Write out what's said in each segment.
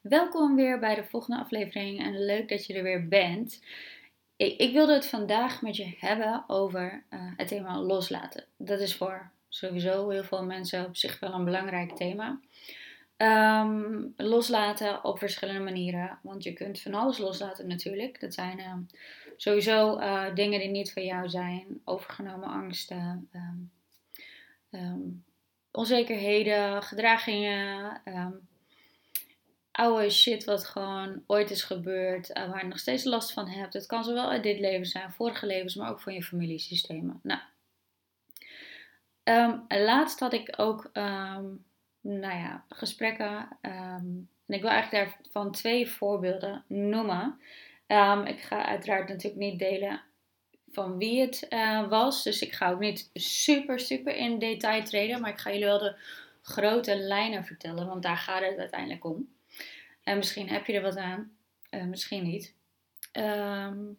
Welkom weer bij de volgende aflevering en leuk dat je er weer bent. Ik, wilde het vandaag met je hebben over uh, het thema loslaten. Dat is voor sowieso heel veel mensen op zich wel een belangrijk thema. Um, loslaten op verschillende manieren, want je kunt van alles loslaten natuurlijk. Dat zijn uh, sowieso uh, dingen die niet van jou zijn, overgenomen angsten, um, onzekerheden, gedragingen oude shit wat gewoon ooit is gebeurd, uh, waar je nog steeds last van hebt. Het kan zowel uit dit leven zijn, vorige levens, maar ook van je familiesystemen. Nou, um, laatst had ik ook, um, nou ja, gesprekken. Um, en ik wil eigenlijk daarvan twee voorbeelden noemen. ik ga uiteraard natuurlijk niet delen van wie het uh, was. Dus ik ga ook niet super, super in detail treden. Maar ik ga jullie wel de grote lijnen vertellen, want daar gaat het uiteindelijk om. En misschien heb je er wat aan, uh, misschien niet. Um,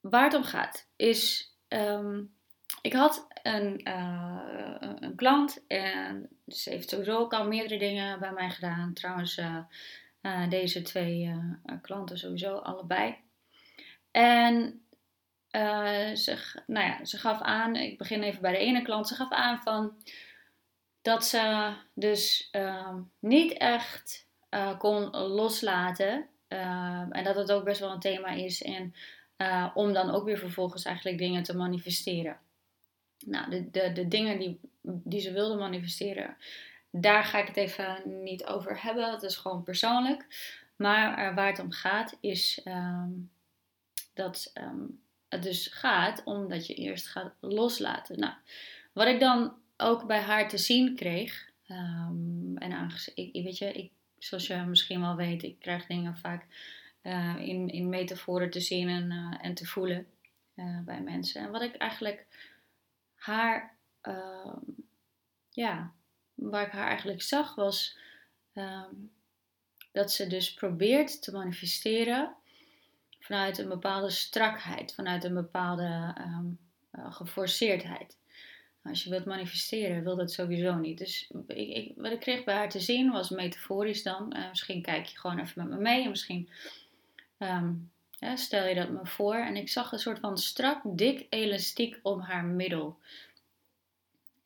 waar het om gaat is, um, ik had een, uh, een klant en ze heeft sowieso ook al meerdere dingen bij mij gedaan. Trouwens, uh, deze twee klanten sowieso allebei. En ze, nou ja, ze gaf aan, ik begin even bij de ene klant, ze gaf aan van dat ze dus ehm, niet echt uh, kon loslaten. Ehm, en dat het ook best wel een thema is. En uh, om dan ook weer vervolgens eigenlijk dingen te manifesteren. Nou, de, de, de dingen die, die ze wilde manifesteren, daar ga ik het even niet over hebben. Dat is gewoon persoonlijk. Maar uh, waar het om gaat is um, dat het dus gaat omdat je eerst gaat loslaten. Nou, wat ik dan ook bij haar te zien kreeg. Um, en aangezien, ik, weet je, ik, zoals je misschien wel weet, ik krijg dingen vaak uh, in, in metaforen te zien en, uh, en te voelen uh, bij mensen. En wat ik eigenlijk haar, ehm, ja, waar ik haar eigenlijk zag was um, dat ze dus probeert te manifesteren vanuit een bepaalde strakheid, vanuit een bepaalde geforceerdheid. Als je wilt manifesteren, wil dat sowieso niet. Dus ik, ik, wat ik kreeg bij haar te zien was metaforisch dan. Uh, misschien kijk je gewoon even met me mee. En misschien ja, stel je dat me voor. En ik zag een soort van strak, dik elastiek om haar middel.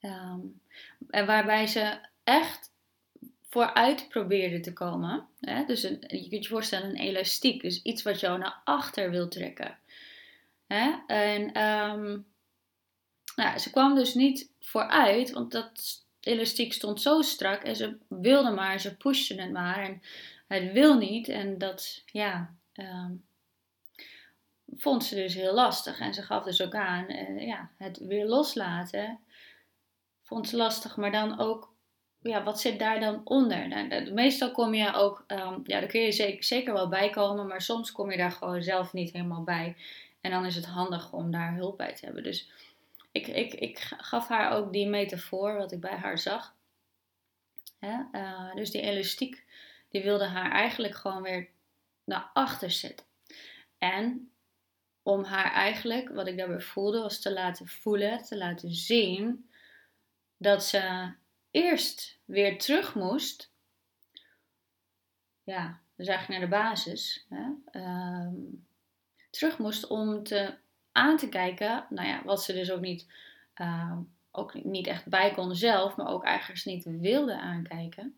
Um, en waarbij ze echt vooruit probeerde te komen. Hè? Dus je kunt je voorstellen een elastiek. Dus iets wat jou naar achter wil trekken. Hè? En... Um, nou, ze kwam dus niet vooruit, want dat elastiek stond zo strak en ze wilde maar, ze pushte het maar en het wil niet. En dat, ja, um, vond ze dus heel lastig. En ze gaf dus ook aan, uh, ja, het weer loslaten vond ze lastig, maar dan ook, ja, wat zit daar dan onder? Nou, meestal kom je ook, um, ja, daar kun je zeker, zeker wel bij komen, maar soms kom je daar gewoon zelf niet helemaal bij. En dan is het handig om daar hulp bij te hebben. Dus ik, ik, ik gaf haar ook die metafoor wat ik bij haar zag. Uh, dus die elastiek, die wilde haar eigenlijk gewoon weer naar achter zetten. En om haar eigenlijk, wat ik daarbij voelde, was te laten voelen, te laten zien dat ze eerst weer terug moest. Ja, dus eigenlijk naar de basis. Hè? Uh, terug moest om te aan te kijken. Nou ja, wat ze dus ook niet, uh, ook niet echt bij kon zelf, maar ook eigenlijk niet wilde aankijken.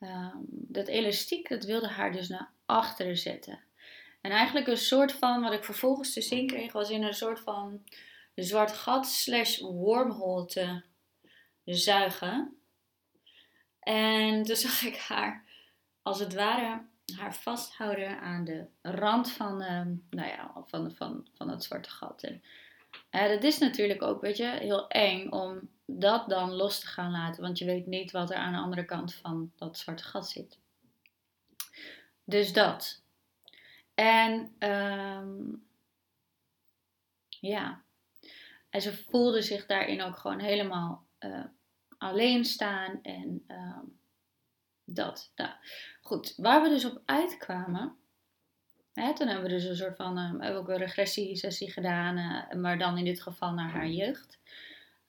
Uh, dat elastiek, dat wilde haar dus naar achteren zetten. En eigenlijk een soort van, wat ik vervolgens te zien kreeg, was in een soort van zwart gat slash wormhole te zuigen. En toen zag ik haar als het ware haar vasthouden aan de rand van, uh, nou ja, van, van, van het zwarte gat. En uh, dat is natuurlijk ook, weet je, heel eng om dat dan los te gaan laten, want je weet niet wat er aan de andere kant van dat zwarte gat zit. Dus dat. En um, ja, en ze voelde zich daarin ook gewoon helemaal uh, alleen staan en um, dat. Nou, goed, waar we dus op uitkwamen. Hè, toen hebben we dus een soort van uh, hebben ook een regressiesessie gedaan, uh, maar dan in dit geval naar haar jeugd.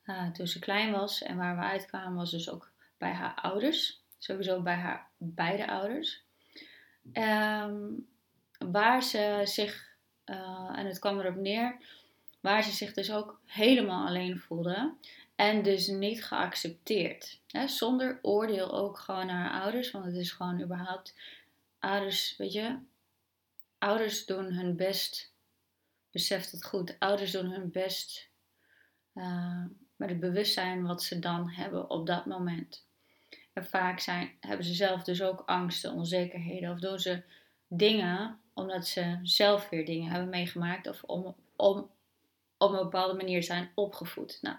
Uh, toen ze klein was. En waar we uitkwamen was dus ook bij haar ouders. sowieso bij haar beide ouders. Ehm, waar ze zich, en het kwam erop neer, waar ze zich dus ook helemaal alleen voelde. En dus niet geaccepteerd. Hè? Zonder oordeel ook gewoon naar ouders. Want het is gewoon überhaupt. Ouders, weet je. Ouders doen hun best. Beseft het goed. Ouders doen hun best. Uh, met het bewustzijn wat ze dan hebben op dat moment. En vaak zijn, hebben ze zelf dus ook angsten, onzekerheden. Of doen ze dingen omdat ze zelf weer dingen hebben meegemaakt. Of om, om op een bepaalde manier zijn opgevoed. Nou,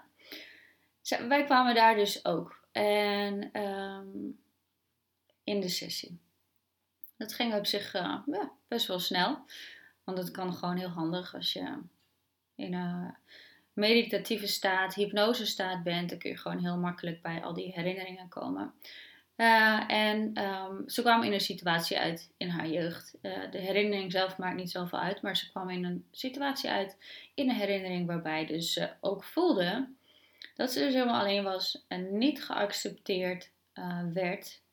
wij kwamen daar dus ook. En ehm, in de sessie. Dat ging op zich uh, ja, best wel snel. Want het kan gewoon heel handig als je in een meditatieve staat, hypnose staat bent. Dan kun je gewoon heel makkelijk bij al die herinneringen komen. Uh, en um, ze kwam in een situatie uit in haar jeugd. Uh, de herinnering zelf maakt niet zoveel uit, maar ze kwam in een situatie uit in een herinnering waarbij dus ze ook voelde dat ze dus helemaal alleen was en niet geaccepteerd uh, werd.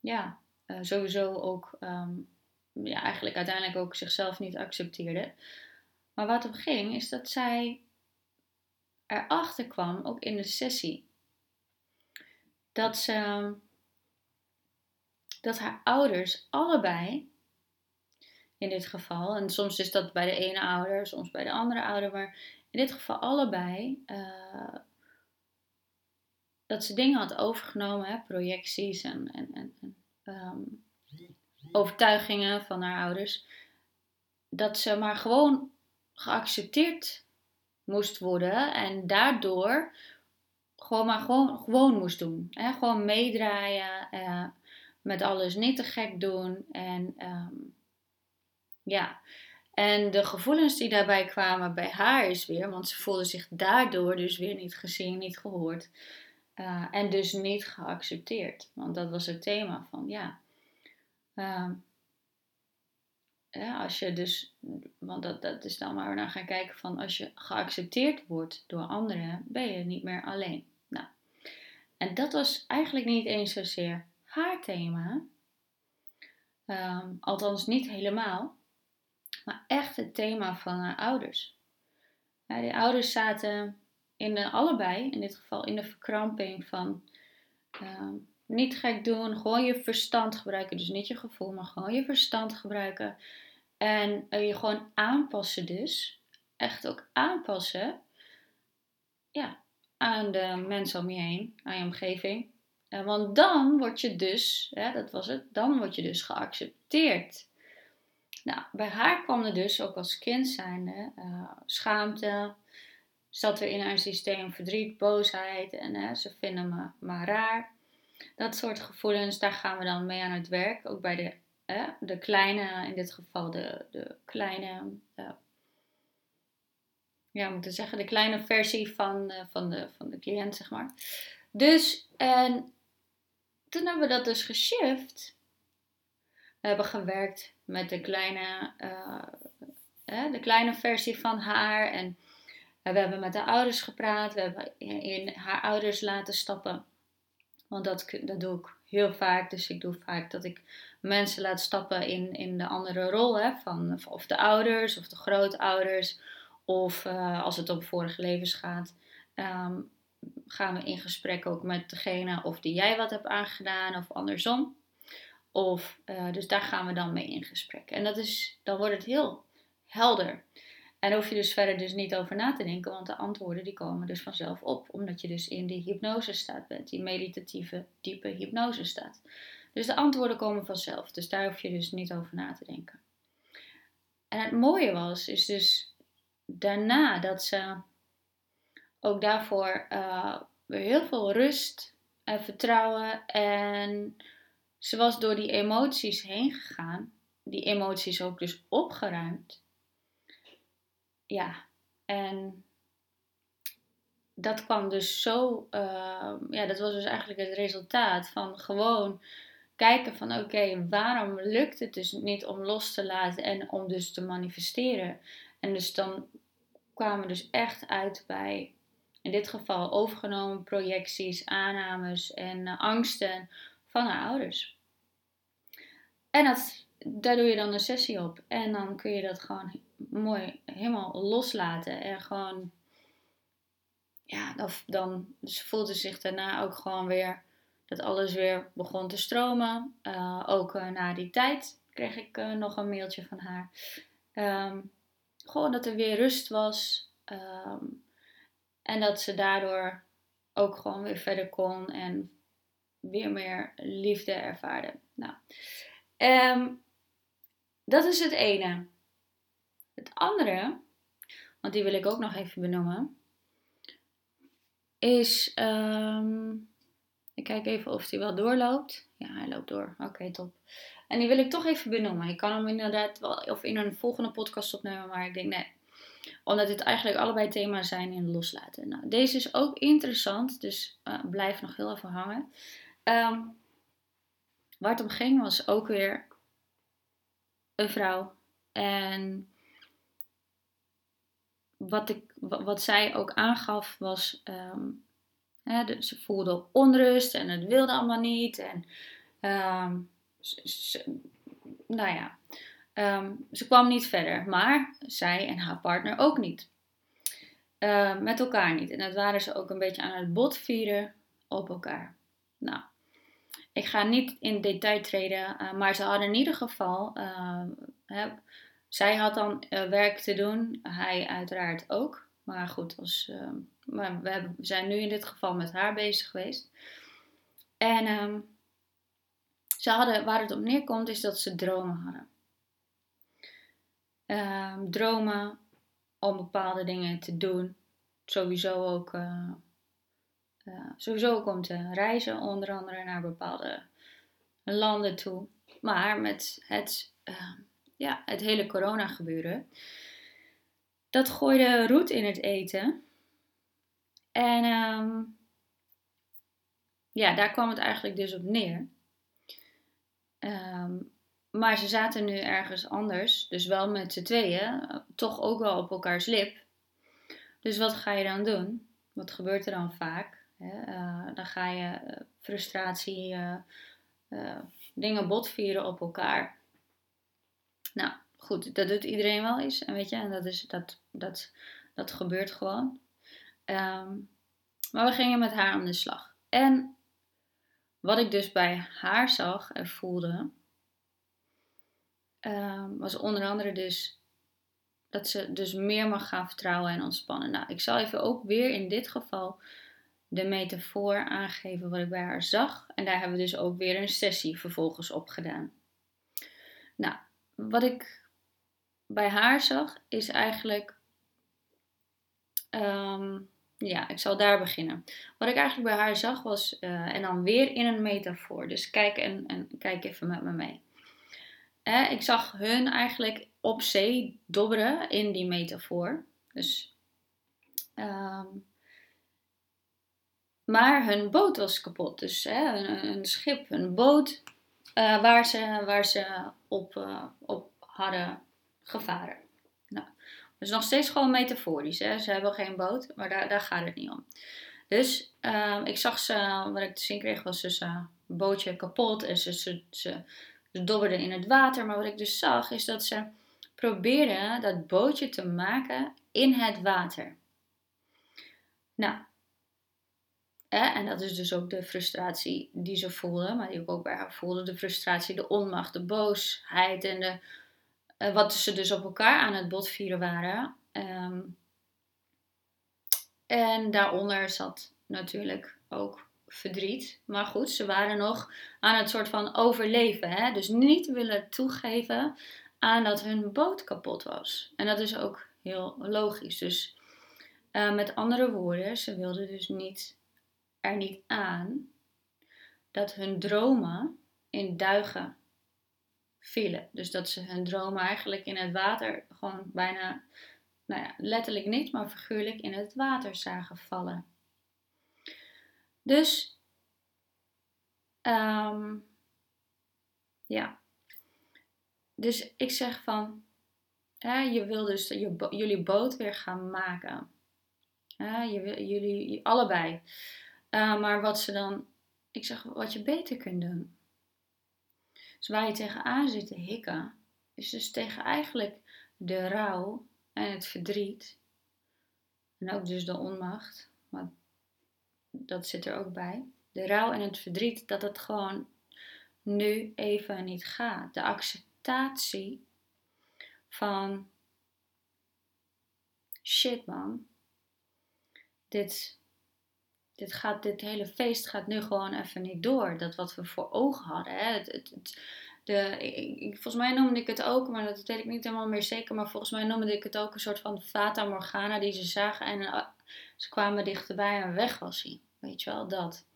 ja, sowieso ook um, ja, eigenlijk uiteindelijk ook zichzelf niet accepteerde. Maar wat er ging is dat zij erachter kwam, ook in de sessie dat ze dat haar ouders allebei in dit geval, en soms is dat bij de ene ouder, soms bij de andere ouder, maar in dit geval allebei, uh, dat ze dingen had overgenomen, hè, projecties en, en, en, um, overtuigingen van haar ouders, dat ze maar gewoon geaccepteerd moest worden en daardoor gewoon maar gewoon, moest doen. Hè? Gewoon meedraaien, uh, met alles niet te gek doen. En um, ja, en de gevoelens die daarbij kwamen bij haar is weer, want ze voelde zich daardoor dus weer niet gezien, niet gehoord. Uh, en dus niet geaccepteerd. Want dat was het thema van ja. Uh, ja, als je dus, want dat, dat is dan waar we naar gaan kijken van als je geaccepteerd wordt door anderen, ben je niet meer alleen. Nou, en dat was eigenlijk niet eens zozeer haar thema, um, althans niet helemaal, maar echt het thema van haar ouders. Ja, die ouders zaten in de, allebei, in dit geval in de verkramping van um, niet gek doen, gewoon je verstand gebruiken. Dus niet je gevoel, maar gewoon je verstand gebruiken. En uh, je gewoon aanpassen dus. Echt ook aanpassen. Ja, aan de mensen om je heen, aan je omgeving. Want dan word je dus, dat was het, dan word je dus geaccepteerd. Nou, bij haar kwam er dus ook als kind zijnde uh, schaamte. Zat er in haar systeem verdriet, boosheid en ze vinden me maar raar. Dat soort gevoelens, daar gaan we dan mee aan het werk. Ook bij de, eh, de kleine, in dit geval de, de kleine, uh, ja, moet zeggen, de kleine versie van, uh, van, de, van de cliënt, zeg maar. Dus, en toen hebben we dat dus geshift. We hebben gewerkt met de kleine, de kleine versie van haar. En we hebben met de ouders gepraat. We hebben in haar ouders laten stappen want dat, dat doe ik heel vaak. Dus ik doe vaak dat ik mensen laat stappen in, in de andere rol. Hè, van of de ouders of de grootouders. Of als het om vorige levens gaat. Um, gaan we in gesprek ook met degene of die jij wat hebt aangedaan of andersom. Of, uh, dus daar gaan we dan mee in gesprek. En dat is, dan wordt het heel helder. En hoef je dus verder dus niet over na te denken, want de antwoorden die komen dus vanzelf op, omdat je dus in die hypnose staat bent, die meditatieve, diepe hypnose staat. Dus de antwoorden komen vanzelf, dus daar hoef je dus niet over na te denken. En het mooie was, is dus daarna dat ze ook daarvoor uh, weer heel veel rust en vertrouwen en ze was door die emoties heen gegaan, die emoties ook dus opgeruimd ja, en dat kwam dus zo, uh, ja, dat was dus eigenlijk het resultaat van gewoon kijken van oké, waarom lukt het dus niet om los te laten en om dus te manifesteren. En dus dan kwamen we dus echt uit bij in dit geval overgenomen projecties, aannames en eh, angsten van haar ouders. En dat, daar doe je dan een sessie op. En dan kun je dat gewoon mooi helemaal loslaten. En gewoon, ja, dan, dan dus voelde zich daarna ook gewoon weer dat alles weer begon te stromen. Uh, ook uh, na die tijd kreeg ik uh, nog een mailtje van haar. Um, gewoon dat er weer rust was. Um, en dat ze daardoor ook gewoon weer verder kon en weer meer liefde ervaarde. Nou, um, dat is het ene. Het andere, want die wil ik ook nog even benoemen, is. Um, ik kijk even of die wel doorloopt. Ja, hij loopt door. Oké, top. En die wil ik toch even benoemen. Ik kan hem inderdaad wel of in een volgende podcast opnemen, maar ik denk nee. Omdat dit eigenlijk allebei thema's zijn in loslaten. Nou, deze is ook interessant, dus uh, blijf nog heel even hangen. Um, waar het om ging was ook weer een vrouw. En wat, ik, wat zij ook aangaf was, um, hè, ze voelde onrust en het wilde allemaal niet. En um, ze, nou ja, ze kwam niet verder. Maar zij en haar partner ook niet. met elkaar niet. En dat waren ze ook een beetje aan het botvieren op elkaar. Nou, ik ga niet in detail treden, uh, maar ze hadden in ieder geval. Uh, hè, zij had dan uh, werk te doen, hij uiteraard ook. Maar goed, als, maar we, hebben, zijn nu in dit geval met haar bezig geweest. En um, ze hadden, waar het op neerkomt, is dat ze dromen hadden. Um, dromen om bepaalde dingen te doen. Sowieso ook sowieso om te reizen, onder andere naar bepaalde landen toe. Maar met het, uh, ja, het hele corona gebeuren, dat gooide roet in het eten. En um, ja, daar kwam het eigenlijk dus op neer. Um, maar ze zaten nu ergens anders, dus wel met z'n tweeën, toch ook wel op elkaars lip. Dus wat ga je dan doen? Wat gebeurt er dan vaak? Uh, dan ga je eh, frustratie, uh, dingen botvieren op elkaar. Nou, goed, dat doet iedereen wel eens. En weet je, en dat, is, dat, dat, dat gebeurt gewoon. Um, maar we gingen met haar aan de slag. En wat ik dus bij haar zag en voelde, um, was onder andere dus dat ze dus meer mag gaan vertrouwen en ontspannen. Nou, ik zal even ook weer in dit geval de metafoor aangeven wat ik bij haar zag. En daar hebben we dus ook weer een sessie vervolgens op gedaan. Nou, wat ik bij haar zag is eigenlijk. Um, ja, ik zal daar beginnen. Wat ik eigenlijk bij haar zag was, uh, en dan weer in een metafoor. Dus kijk, en, kijk even met me mee. Eh, ik zag hun eigenlijk op zee dobberen in die metafoor. Dus um, maar hun boot was kapot. Dus hè, een, schip, een boot uh, waar, ze, waar ze op, uh, op hadden gevaren. Nou, dus nog steeds gewoon metaforisch. Hè? Ze hebben geen boot, maar daar, daar gaat het niet om. Dus uh, ik zag ze, wat ik te zien kreeg was dus een bootje kapot en ze, ze, ze, ze dobberden in het water. Maar wat ik dus zag is dat ze probeerden dat bootje te maken in het water. Nou, en dat is dus ook de frustratie die ze voelde, maar die ik ook bij haar voelde. De frustratie, de onmacht, de boosheid en de, uh, wat ze dus op elkaar aan het botvieren waren. Um, en daaronder zat natuurlijk ook verdriet. Maar goed, ze waren nog aan het soort van overleven. Hè? Dus niet willen toegeven aan dat hun boot kapot was. En dat is ook heel logisch. Dus uh, met andere woorden, ze wilden dus niet er niet aan dat hun dromen in duigen vielen. Dus dat ze hun dromen eigenlijk in het water gewoon bijna, nou ja, letterlijk niet, maar figuurlijk in het water zagen vallen. Dus, um, ja. Dus ik zeg van, hè, je wil dus je, jullie boot weer gaan maken. je, jullie allebei. Uh, maar wat ze dan, ik zeg wat je beter kunt doen. Dus waar je tegenaan zit te hikken, is dus tegen eigenlijk de rouw en het verdriet. En ook dus de onmacht, want dat zit er ook bij. De rouw en het verdriet, dat het gewoon nu even niet gaat. De acceptatie van shit man, dit, dit, gaat, dit hele feest gaat nu gewoon even niet door. Dat wat we voor ogen hadden. Hè? Het, het, de, volgens mij noemde ik het ook, maar dat weet ik niet helemaal meer zeker. Maar volgens mij noemde ik het ook een soort van Fata Morgana die ze zagen. En uh, ze kwamen dichterbij en weg was hij. Weet je wel, dat.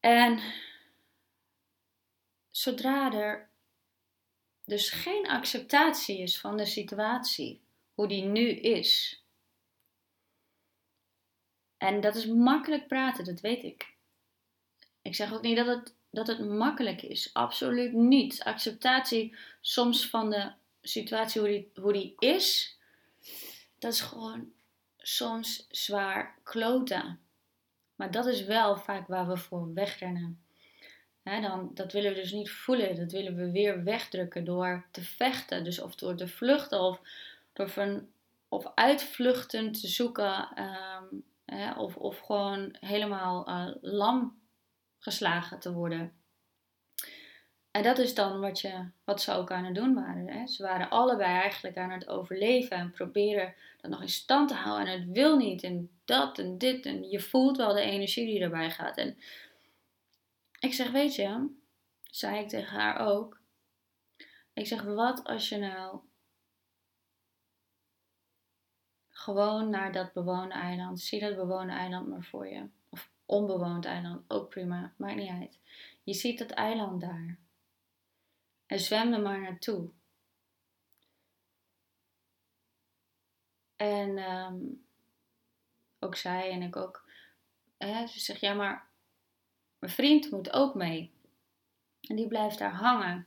En zodra er dus geen acceptatie is van de situatie, hoe die nu is. En dat is makkelijk praten, dat weet ik. Ik zeg ook niet dat het, dat het makkelijk is. Absoluut niet. Acceptatie soms van de situatie hoe die, hoe die is, dat is gewoon soms zwaar kloten. Maar dat is wel vaak waar we voor wegrennen. dan, dat willen we dus niet voelen. Dat willen we weer wegdrukken door te vechten. Dus of door te vluchten of door van, of uitvluchten te zoeken. Um, of, of gewoon helemaal uh, lam geslagen te worden. En dat is dan wat, je, wat ze ook aan het doen waren. Hè. Ze waren allebei eigenlijk aan het overleven en proberen dat nog in stand te houden. En het wil niet en dat en dit. En je voelt wel de energie die erbij gaat. En ik zeg, weet je, zei ik tegen haar ook. Ik zeg, wat als je nou gewoon naar dat bewoonde eiland, zie dat bewoonde eiland maar voor je. Of onbewoond eiland, ook prima, maakt niet uit. Je ziet dat eiland daar. En zwem er maar naartoe. En um, ook zij en ik ook. Hè, ze zegt, ja maar mijn vriend moet ook mee. En die blijft daar hangen.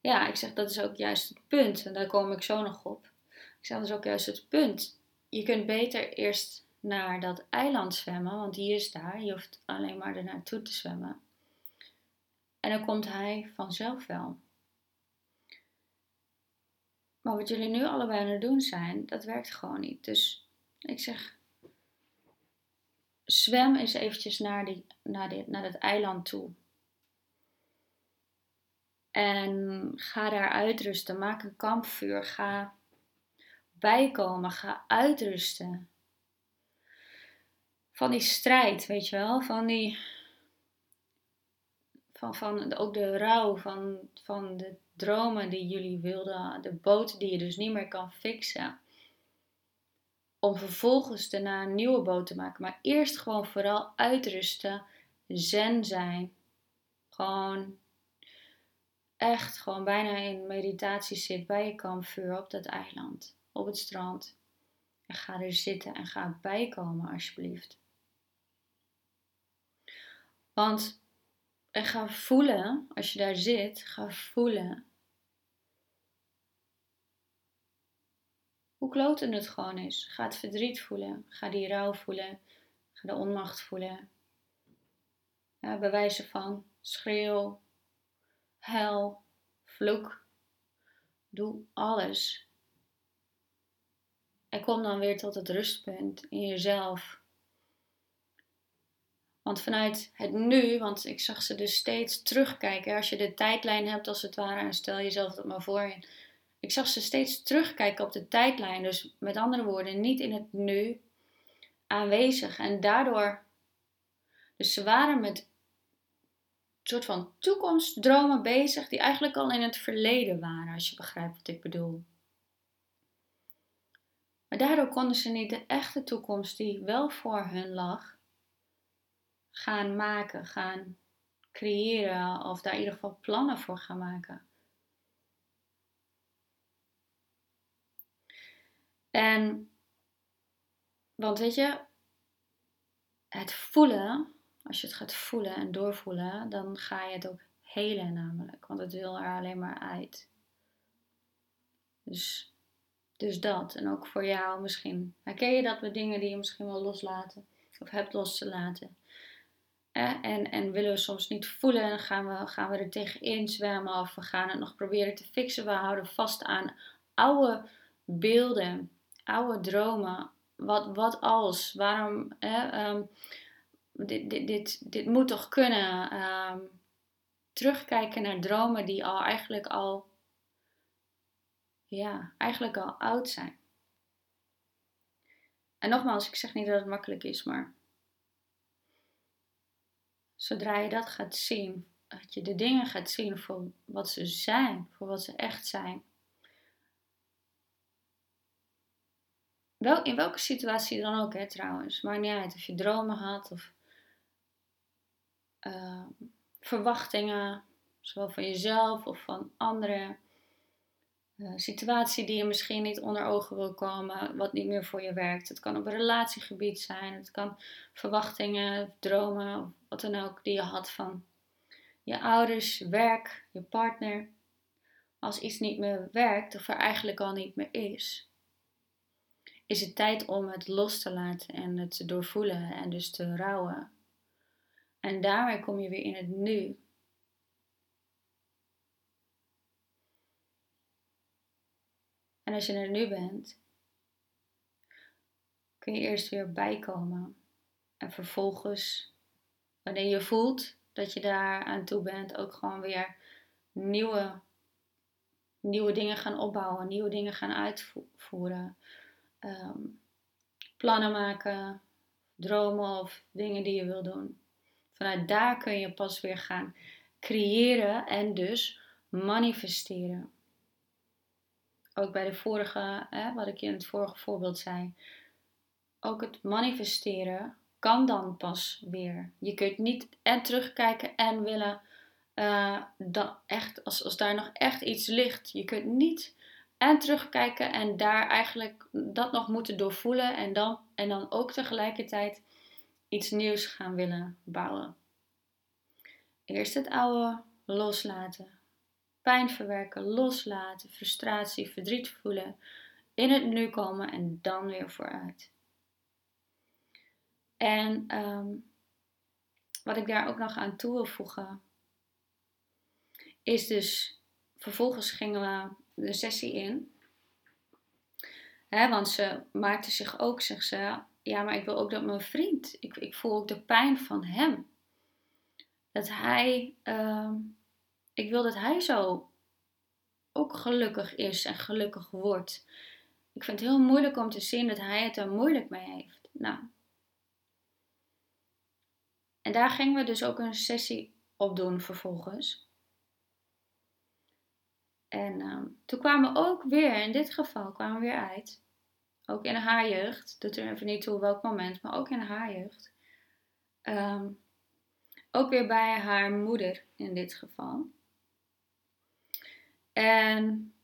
Ja, ik zeg, dat is ook juist het punt. En daar kom ik zo nog op. Zeg, dat is ook juist het punt. Je kunt beter eerst naar dat eiland zwemmen, want die is daar. Je hoeft alleen maar er naartoe te zwemmen. En dan komt hij vanzelf wel. Maar wat jullie nu allebei aan het doen zijn, dat werkt gewoon niet. Dus ik zeg, zwem eens eventjes naar, die, naar, dit, naar dat eiland toe. En ga daar uitrusten. Maak een kampvuur. Ga bijkomen. Ga uitrusten. Van die strijd, weet je wel. Van die. Van, van ook de rouw. Van, van de dromen die jullie wilden. De boot die je dus niet meer kan fixen om vervolgens daarna een nieuwe boot te maken. Maar eerst gewoon vooral uitrusten, zen zijn. Gewoon echt gewoon bijna in meditatie zit bij je kampvuur op dat eiland, op het strand. En ga er zitten en ga bijkomen alsjeblieft. Want en ga voelen, als je daar zit, ga voelen hoe kloten het gewoon is. Ga het verdriet voelen. Ga die rouw voelen. Ga de onmacht voelen. Ja, bewijzen van schreeuw, hel, vloek. Doe alles. En kom dan weer tot het rustpunt in jezelf. Want vanuit het nu, want ik zag ze dus steeds terugkijken. Als je de tijdlijn hebt als het ware, en stel jezelf dat maar voor. Ik zag ze steeds terugkijken op de tijdlijn. Dus met andere woorden, niet in het nu aanwezig. En daardoor, dus ze waren met een soort van toekomstdromen bezig, die eigenlijk al in het verleden waren, als je begrijpt wat ik bedoel. Maar daardoor konden ze niet de echte toekomst die wel voor hun lag, gaan maken, gaan creëren of daar in ieder geval plannen voor gaan maken. En, want weet je, het voelen, als je het gaat voelen en doorvoelen, dan ga je het ook helen namelijk. Want het wil er alleen maar uit. Dus Dus dat. En ook voor jou misschien. Herken je dat met dingen die je misschien wel loslaten? Of hebt los te laten? En, en willen we soms niet voelen en gaan we, gaan we er tegenin zwemmen of we gaan het nog proberen te fixen. We houden vast aan oude beelden, oude dromen. Wat, wat als? Waarom? Ehm, dit, dit, dit, dit moet toch kunnen? Ehm, terugkijken naar dromen die al eigenlijk al, ja, eigenlijk al oud zijn. En nogmaals, ik zeg niet dat het makkelijk is, maar zodra je dat gaat zien, dat je de dingen gaat zien voor wat ze zijn, voor wat ze echt zijn. Wel, in welke situatie dan ook, hè, trouwens. Maakt niet uit of je dromen had of uh, verwachtingen, zowel van jezelf of van anderen. Uh, situatie die je misschien niet onder ogen wil komen, wat niet meer voor je werkt. Het kan op een relatiegebied zijn, het kan verwachtingen, dromen, wat dan ook, die je had van je ouders, werk, je partner. Als iets niet meer werkt of er eigenlijk al niet meer is, is het tijd om het los te laten en het te doorvoelen en dus te rouwen. En daarmee kom je weer in het nu. En als je er nu bent, kun je eerst weer bijkomen. En vervolgens, wanneer je voelt dat je daar aan toe bent, ook gewoon weer nieuwe, nieuwe dingen gaan opbouwen, nieuwe dingen gaan uitvoeren. Ehm, plannen maken, dromen of dingen die je wil doen. Vanuit daar kun je pas weer gaan creëren en dus manifesteren. Ook bij de vorige, hè, wat ik je in het vorige voorbeeld zei. Ook het manifesteren kan dan pas weer. Je kunt niet en terugkijken en willen uh, dat echt, als, als daar nog echt iets ligt. Je kunt niet en terugkijken en daar eigenlijk dat nog moeten doorvoelen en dan, en dan ook tegelijkertijd iets nieuws gaan willen bouwen. Eerst het oude loslaten. Pijn verwerken, loslaten, frustratie, verdriet voelen. In het nu komen en dan weer vooruit. En um, wat ik daar ook nog aan toe wil voegen, is dus vervolgens gingen we de sessie in. Want ze maakte zich ook, zegt ze, ja, maar ik wil ook dat mijn vriend, ik, ik voel ook de pijn van hem. Dat hij, uh, ik wil dat hij zo ook gelukkig is en gelukkig wordt. Ik vind het heel moeilijk om te zien dat hij het er moeilijk mee heeft. Nou. En daar gingen we dus ook een sessie op doen vervolgens. En uh, toen kwamen we ook weer, in dit geval kwamen we weer uit ook in haar jeugd, doet er even niet toe welk moment, maar ook in haar jeugd. Ehm, ook weer bij haar moeder in dit geval. En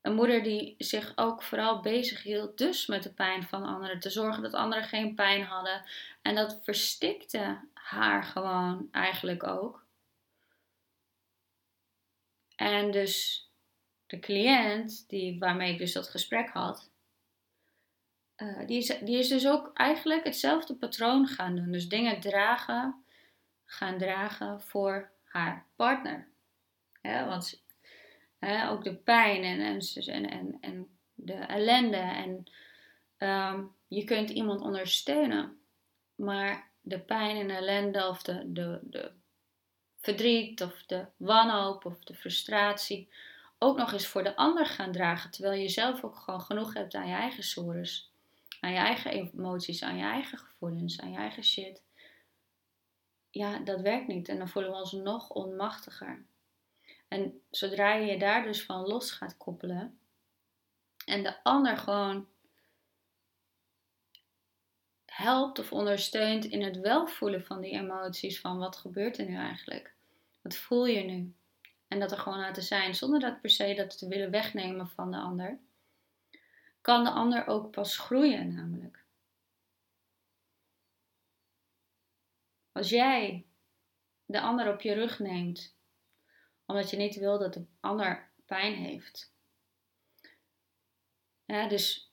een moeder die zich ook vooral bezig hield dus met de pijn van anderen. Te zorgen dat anderen geen pijn hadden. En dat verstikte haar gewoon eigenlijk ook. En dus de cliënt die, waarmee ik dus dat gesprek had, uh, die, is, die is dus ook eigenlijk hetzelfde patroon gaan doen. Dus dingen dragen, gaan dragen voor haar partner. Want ook de pijn en, en, en, en de ellende. En um, je kunt iemand ondersteunen. Maar de pijn en ellende of de, de, de verdriet of de wanhoop of de frustratie ook nog eens voor de ander gaan dragen. Terwijl je zelf ook gewoon genoeg hebt aan je eigen sores. Aan je eigen emoties, aan je eigen gevoelens, aan je eigen shit. Ja, dat werkt niet. En dan voelen we ons nog onmachtiger. En zodra je je daar dus van los gaat koppelen. En de ander gewoon helpt of ondersteunt in het welvoelen van die emoties. Van wat gebeurt er nu eigenlijk? Wat voel je nu? en dat er gewoon laten zijn, zonder dat per se dat te willen wegnemen van de ander, kan de ander ook pas groeien namelijk. Als jij de ander op je rug neemt, omdat je niet wil dat de ander pijn heeft, dus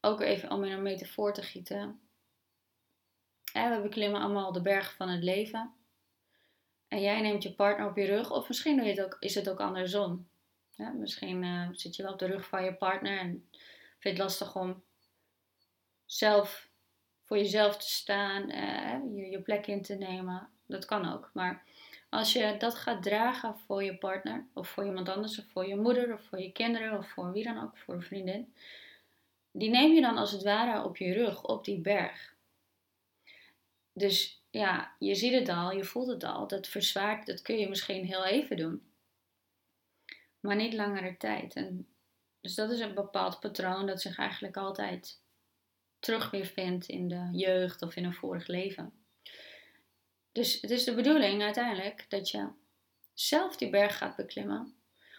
ook even om in een metafoor te gieten. we beklimmen allemaal de berg van het leven. En jij neemt je partner op je rug, of misschien het ook, is het ook andersom. Misschien uh, zit je wel op de rug van je partner en vind je het lastig om zelf voor jezelf te staan, uh, je, je plek in te nemen. Dat kan ook. Maar als je dat gaat dragen voor je partner, of voor iemand anders, of voor je moeder, of voor je kinderen, of voor wie dan ook, voor een vriendin, die neem je dan als het ware op je rug, op die berg. Dus ja, je ziet het al, je voelt het al. Dat verzwaart, dat kun je misschien heel even doen. Maar niet langere tijd. En dus dat is een bepaald patroon dat zich eigenlijk altijd terug weer vindt in de jeugd of in een vorig leven. Dus het is de bedoeling uiteindelijk dat je zelf die berg gaat beklimmen,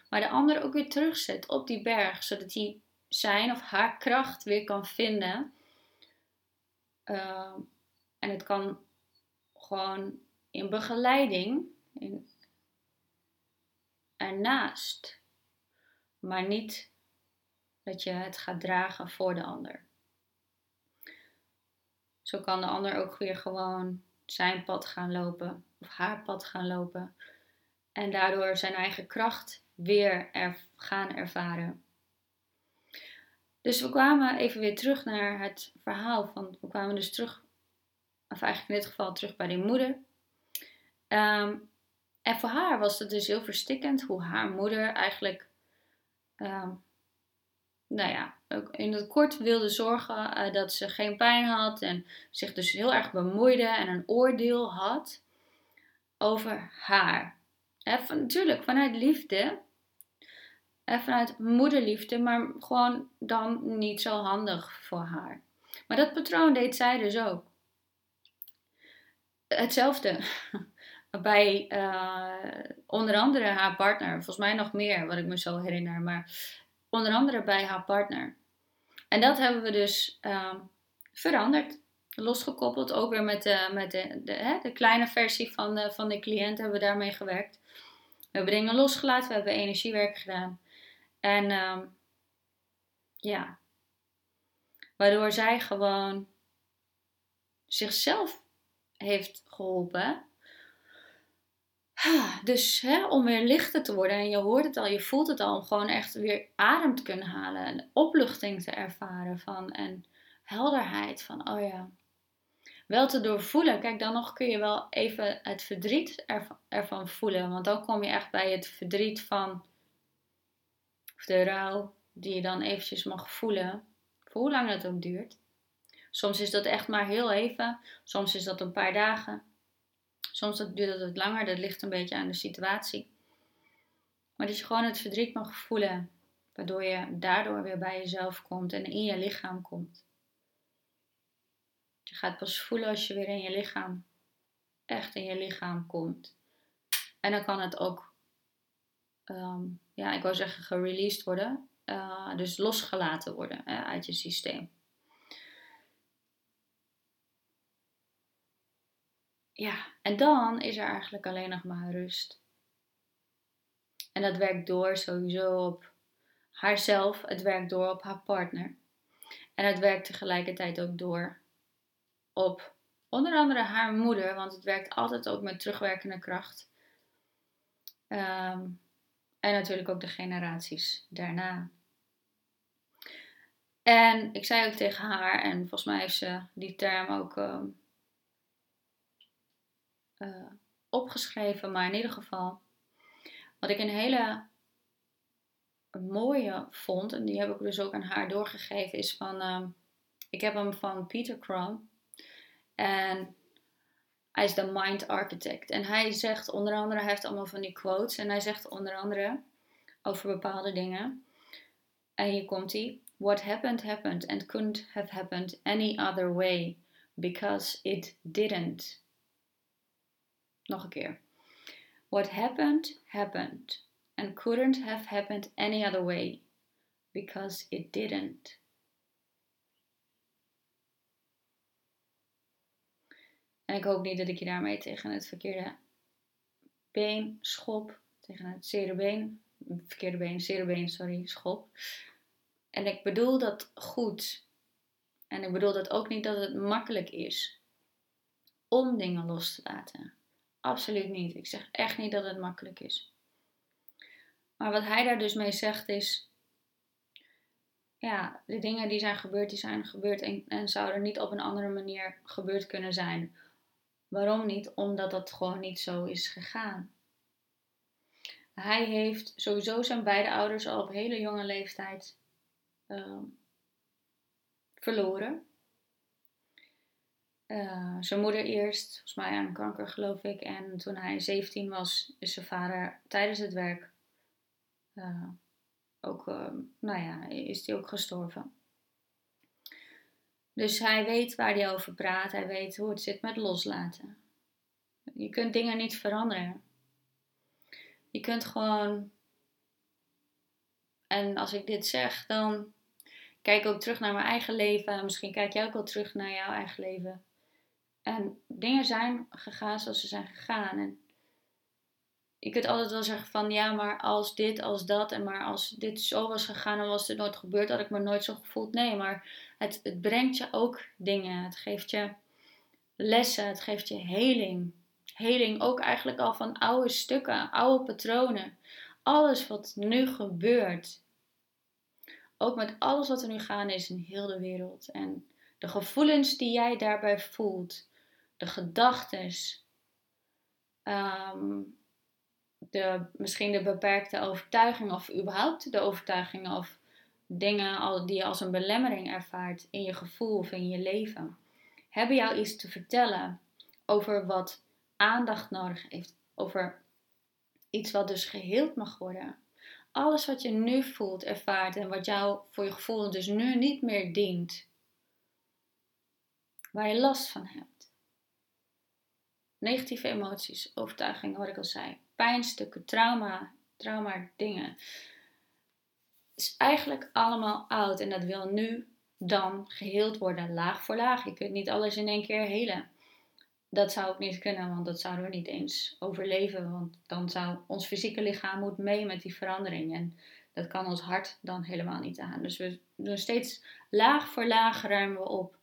maar de ander ook weer terugzet op die berg, zodat hij zijn of haar kracht weer kan vinden. Ehm, en het kan gewoon in begeleiding, in, ernaast, maar niet dat je het gaat dragen voor de ander. Zo kan de ander ook weer gewoon zijn pad gaan lopen of haar pad gaan lopen. En daardoor zijn eigen kracht weer gaan ervaren. Dus we kwamen even weer terug naar het verhaal van, we kwamen dus terug, of eigenlijk in dit geval terug bij die moeder. Ehm, en voor haar was het dus heel verstikkend hoe haar moeder eigenlijk, ehm, nou ja, ook in het kort wilde zorgen uh, dat ze geen pijn had en zich dus heel erg bemoeide en een oordeel had over haar. van, natuurlijk, vanuit liefde, en vanuit moederliefde, maar gewoon dan niet zo handig voor haar. Maar dat patroon deed zij dus ook. Hetzelfde bij onder andere haar partner, volgens mij nog meer, wat ik me zo herinner, maar onder andere bij haar partner. En dat hebben we dus uh, veranderd, losgekoppeld, ook weer met de, met de, de, hè, de kleine versie van de, van de cliënt hebben we daarmee gewerkt. We hebben dingen losgelaten, we hebben energiewerk gedaan. En uh, ja, waardoor zij gewoon zichzelf heeft geholpen dus hè, om weer lichter te worden, en je hoort het al, je voelt het al, om gewoon echt weer adem te kunnen halen en opluchting te ervaren van en helderheid van, oh ja, wel te doorvoelen. Kijk, dan nog kun je wel even het verdriet ervan, voelen, want dan kom je echt bij het verdriet van, de rouw, die je dan eventjes mag voelen, voor hoe lang het ook duurt. Soms is dat echt maar heel even, soms is dat een paar dagen. Soms duurt het langer, dat ligt een beetje aan de situatie. Maar dat je gewoon het verdriet mag voelen, waardoor je daardoor weer bij jezelf komt en in je lichaam komt. Je gaat pas voelen als je weer in je lichaam, echt in je lichaam komt. En dan kan het ook, ehm, ja, ik wou zeggen gereleased worden, uh, dus losgelaten worden uit je systeem. Ja, en dan is er eigenlijk alleen nog maar rust. En dat werkt door sowieso op haarzelf, het werkt door op haar partner. En het werkt tegelijkertijd ook door op onder andere haar moeder, want het werkt altijd ook met terugwerkende kracht. Ehm, en natuurlijk ook de generaties daarna. En ik zei ook tegen haar, en volgens mij heeft ze die term ook ehm, uh, opgeschreven, maar in ieder geval. Wat ik een hele mooie vond, en die heb ik dus ook aan haar doorgegeven, is van. Uh, ik heb hem van Peter Crum. En hij is de Mind Architect. En hij zegt onder andere, hij heeft allemaal van die quotes. En hij zegt onder andere over bepaalde dingen. En hier komt hij. What happened happened and couldn't have happened any other way because it didn't. Nog een keer. What happened, happened. And couldn't have happened any other way. Because it didn't. En ik hoop niet dat ik je daarmee tegen het verkeerde been schop. Tegen het zere been. Verkeerde been, zere been, sorry, schop. En ik bedoel dat goed. En ik bedoel dat ook niet dat het makkelijk is om dingen los te laten. Absoluut niet. Ik zeg echt niet dat het makkelijk is. Maar wat hij daar dus mee zegt is: ja, de dingen die zijn gebeurd, die zijn gebeurd en, en zouden niet op een andere manier gebeurd kunnen zijn. Waarom niet? Omdat dat gewoon niet zo is gegaan. Hij heeft sowieso zijn beide ouders al op hele jonge leeftijd uh, verloren. Uh, zijn moeder eerst, volgens mij aan kanker geloof ik. En toen hij 17 was, is zijn vader tijdens het werk uh, ook, ehm, nou ja, is hij ook gestorven. Dus hij weet waar hij over praat. Hij weet hoe het zit met loslaten. Je kunt dingen niet veranderen. Je kunt gewoon. En als ik dit zeg, dan kijk ook terug naar mijn eigen leven. Misschien kijk jij ook wel terug naar jouw eigen leven. En dingen zijn gegaan zoals ze zijn gegaan. En je kunt altijd wel zeggen van ja, maar als dit, als dat en maar als dit zo was gegaan en was dit nooit gebeurd, had ik me nooit zo gevoeld. Nee, maar het, het brengt je ook dingen. Het geeft je lessen, het geeft je heling. Heling ook eigenlijk al van oude stukken, oude patronen. Alles wat nu gebeurt. Ook met alles wat er nu gaande is in heel de wereld. En de gevoelens die jij daarbij voelt. De gedachten. Um, de, misschien de beperkte overtuiging of überhaupt de overtuigingen of dingen die je als een belemmering ervaart in je gevoel of in je leven, hebben jou iets te vertellen over wat aandacht nodig heeft, over iets wat dus geheeld mag worden. Alles wat je nu voelt, ervaart en wat jou voor je gevoel dus nu niet meer dient, waar je last van hebt. Negatieve emoties, overtuigingen, wat ik al zei pijnstukken, trauma, trauma dingen. is eigenlijk allemaal oud en dat wil nu dan geheeld worden, laag voor laag. Je kunt niet alles in één keer helen. Dat zou ook niet kunnen, want dat zouden we niet eens overleven. Want dan zou ons fysieke lichaam moet mee met die verandering. En dat kan ons hart dan helemaal niet aan. Dus we doen steeds laag voor laag ruimen we op.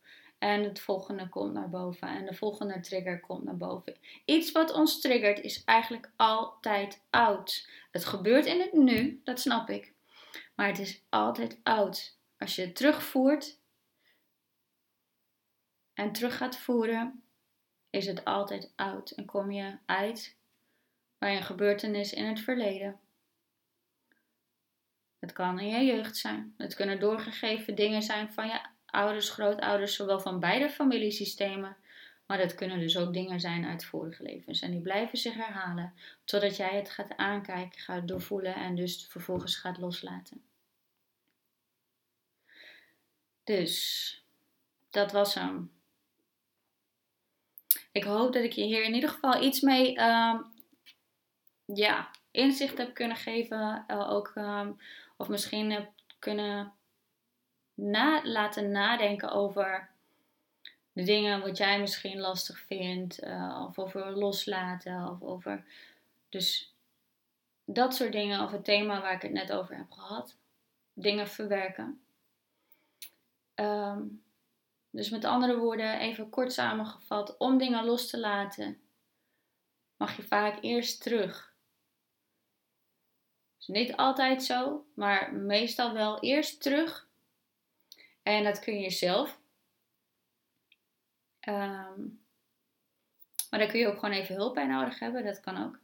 En het volgende komt naar boven. En de volgende trigger komt naar boven. Iets wat ons triggert is eigenlijk altijd oud. Het gebeurt in het nu, dat snap ik. Maar het is altijd oud. Als je het terugvoert en terug gaat voeren, is het altijd oud. En kom je uit bij een gebeurtenis in het verleden. Het kan in je jeugd zijn. Het kunnen doorgegeven dingen zijn van je ouders, grootouders, zowel van beide familiesystemen. Maar dat kunnen dus ook dingen zijn uit vorige levens. En die blijven zich herhalen totdat jij het gaat aankijken, gaat doorvoelen en dus vervolgens gaat loslaten. Dus dat was hem. Ik hoop dat ik je hier in ieder geval iets mee uh, ja, inzicht heb kunnen geven. Uh, ook, um, of misschien heb kunnen laten nadenken over de dingen wat jij misschien lastig vindt, uh, of over loslaten, of over. Dus dat soort dingen, of het thema waar ik het net over heb gehad. Dingen verwerken. Um, dus met andere woorden, even kort samengevat, om dingen los te laten, mag je vaak eerst terug. niet altijd zo, maar meestal wel eerst terug en dat kun je zelf. Ehm, maar daar kun je ook gewoon even hulp bij nodig hebben. Dat kan ook.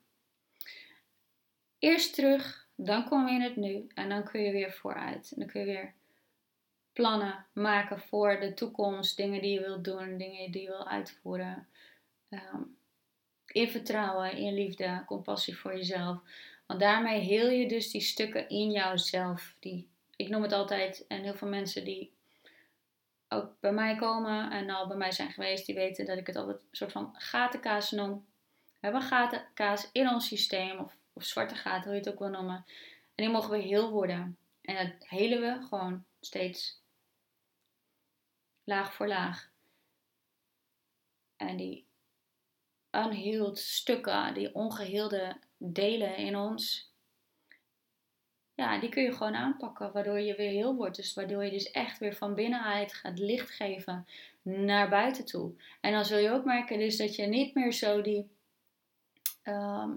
Eerst terug, dan kom je in het nu. En dan kun je weer vooruit. En dan kun je weer plannen maken voor de toekomst. Dingen die je wilt doen, dingen die je wil uitvoeren. Um, in vertrouwen, in liefde, compassie voor jezelf. Want daarmee heel je dus die stukken in jouzelf. Die, ik noem het altijd, en heel veel mensen die ook bij mij komen en al bij mij zijn geweest, die weten dat ik het altijd een soort van gatenkaas noem. We hebben gatenkaas in ons systeem, of, zwarte gaten, hoe je het ook wil noemen. En die mogen we heel worden. En dat helen we gewoon steeds laag voor laag. En die unhealed stukken, die ongeheelde delen in ons, ja, die kun je gewoon aanpakken, waardoor je weer heel wordt. Dus waardoor je dus echt weer van binnenuit gaat licht geven naar buiten toe. En dan zul je ook merken dus dat je niet meer zo die ehm,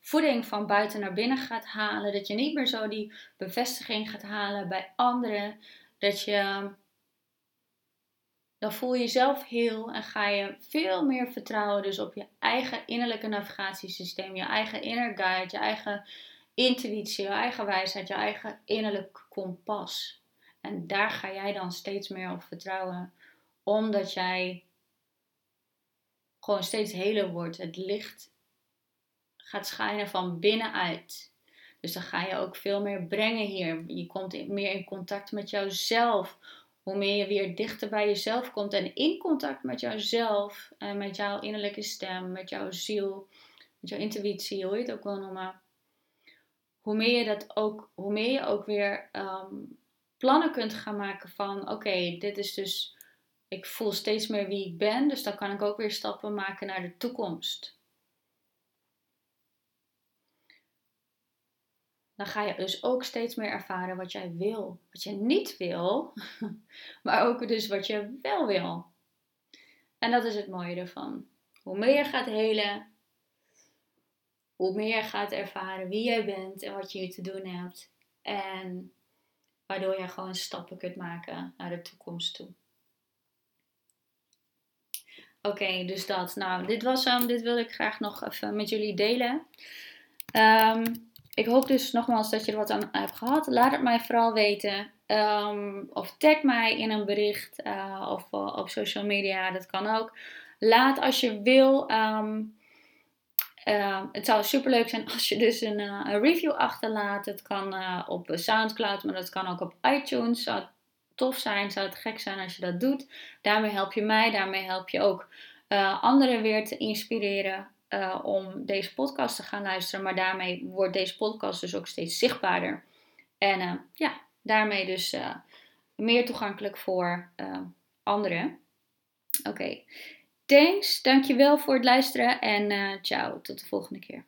voeding van buiten naar binnen gaat halen. Dat je niet meer zo die bevestiging gaat halen bij anderen. Dat je dan voel je jezelf heel en ga je veel meer vertrouwen dus op je eigen innerlijke navigatiesysteem, je eigen inner guide, je eigen intuïtie, je eigen wijsheid, je eigen innerlijk kompas. En daar ga jij dan steeds meer op vertrouwen, omdat jij gewoon steeds heler wordt. Het licht gaat schijnen van binnenuit. Dus dan ga je ook veel meer brengen hier. Je komt meer in contact met jouzelf hoe meer je weer dichter bij jezelf komt en in contact met jouzelf en met jouw innerlijke stem, met jouw ziel, met jouw intuïtie, hoe je het ook wil noemen. Hoe meer je dat ook, hoe meer je ook weer ehm, plannen kunt gaan maken van oké, dit is dus, ik voel steeds meer wie ik ben, dus dan kan ik ook weer stappen maken naar de toekomst. dan ga je dus ook steeds meer ervaren wat jij wil. Wat je niet wil, maar ook dus wat je wel wil. En dat is het mooie ervan. Hoe meer je gaat helen, hoe meer je gaat ervaren wie jij bent en wat je hier te doen hebt. En waardoor je gewoon stappen kunt maken naar de toekomst toe. Oké, dus dat. Nou, dit was hem. dit wilde ik graag nog even met jullie delen. Um, ik hoop dus nogmaals dat je er wat aan hebt gehad. Laat het mij vooral weten. Um, of tag mij in een bericht uh, of uh, op social media, dat kan ook. Laat als je wil. Um, uh, het zou super leuk zijn als je dus een, een review achterlaat. Het kan uh, op Soundcloud, maar dat kan ook op iTunes. Zou het tof zijn, zou het gek zijn als je dat doet. Daarmee help je mij, daarmee help je ook uh, anderen weer te inspireren. Om deze podcast te gaan luisteren. Maar daarmee wordt deze podcast dus ook steeds zichtbaarder. En ja, daarmee dus meer toegankelijk voor anderen. Oké. Thanks. Dankjewel voor het luisteren en ciao. Tot de volgende keer.